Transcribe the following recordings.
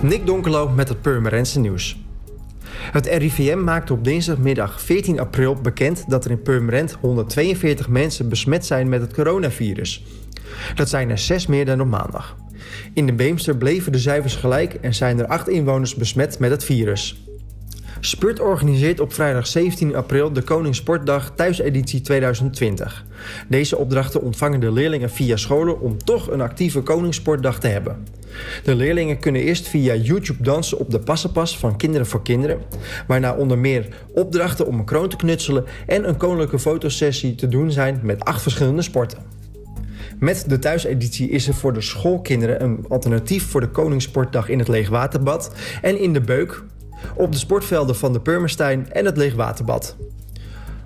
Nick Donkerlo met het Purmerendse nieuws. Het RIVM maakte op dinsdagmiddag 14 april bekend dat er in Purmerend 142 mensen besmet zijn met het coronavirus. Dat zijn er zes meer dan op maandag. In de Beemster bleven de cijfers gelijk en zijn er acht inwoners besmet met het virus. Spurt organiseert op vrijdag 17 april de Koningssportdag thuiseditie 2020. Deze opdrachten ontvangen de leerlingen via scholen om toch een actieve Koningssportdag te hebben. De leerlingen kunnen eerst via YouTube dansen op de passenpas van Kinderen voor Kinderen, waarna onder meer opdrachten om een kroon te knutselen en een koninklijke fotosessie te doen zijn met acht verschillende sporten. Met de thuiseditie is er voor de schoolkinderen een alternatief voor de Koningssportdag in het Leegwaterbad en in de Beuk, op de sportvelden van de Purmerstein en het Leegwaterbad.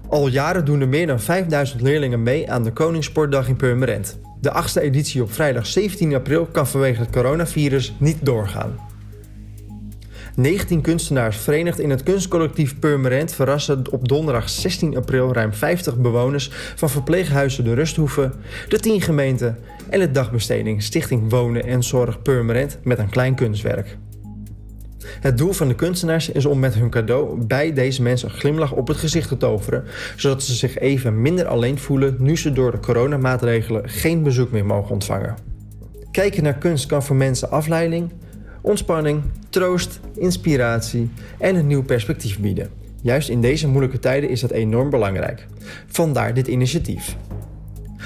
Al jaren doen er meer dan 5000 leerlingen mee aan de Koningssportdag in Purmerend. De achtste editie op vrijdag 17 april kan vanwege het coronavirus niet doorgaan. 19 kunstenaars verenigd in het kunstcollectief Purmerend verrassen op donderdag 16 april ruim 50 bewoners van verpleeghuizen De Rusthoeve, de 10 gemeenten en het dagbesteding Stichting Wonen en Zorg Purmerend met een klein kunstwerk. Het doel van de kunstenaars is om met hun cadeau bij deze mensen een glimlach op het gezicht te toveren, zodat ze zich even minder alleen voelen nu ze door de coronamaatregelen geen bezoek meer mogen ontvangen. Kijken naar kunst kan voor mensen afleiding, ontspanning, troost, inspiratie en een nieuw perspectief bieden. Juist in deze moeilijke tijden is dat enorm belangrijk. Vandaar dit initiatief.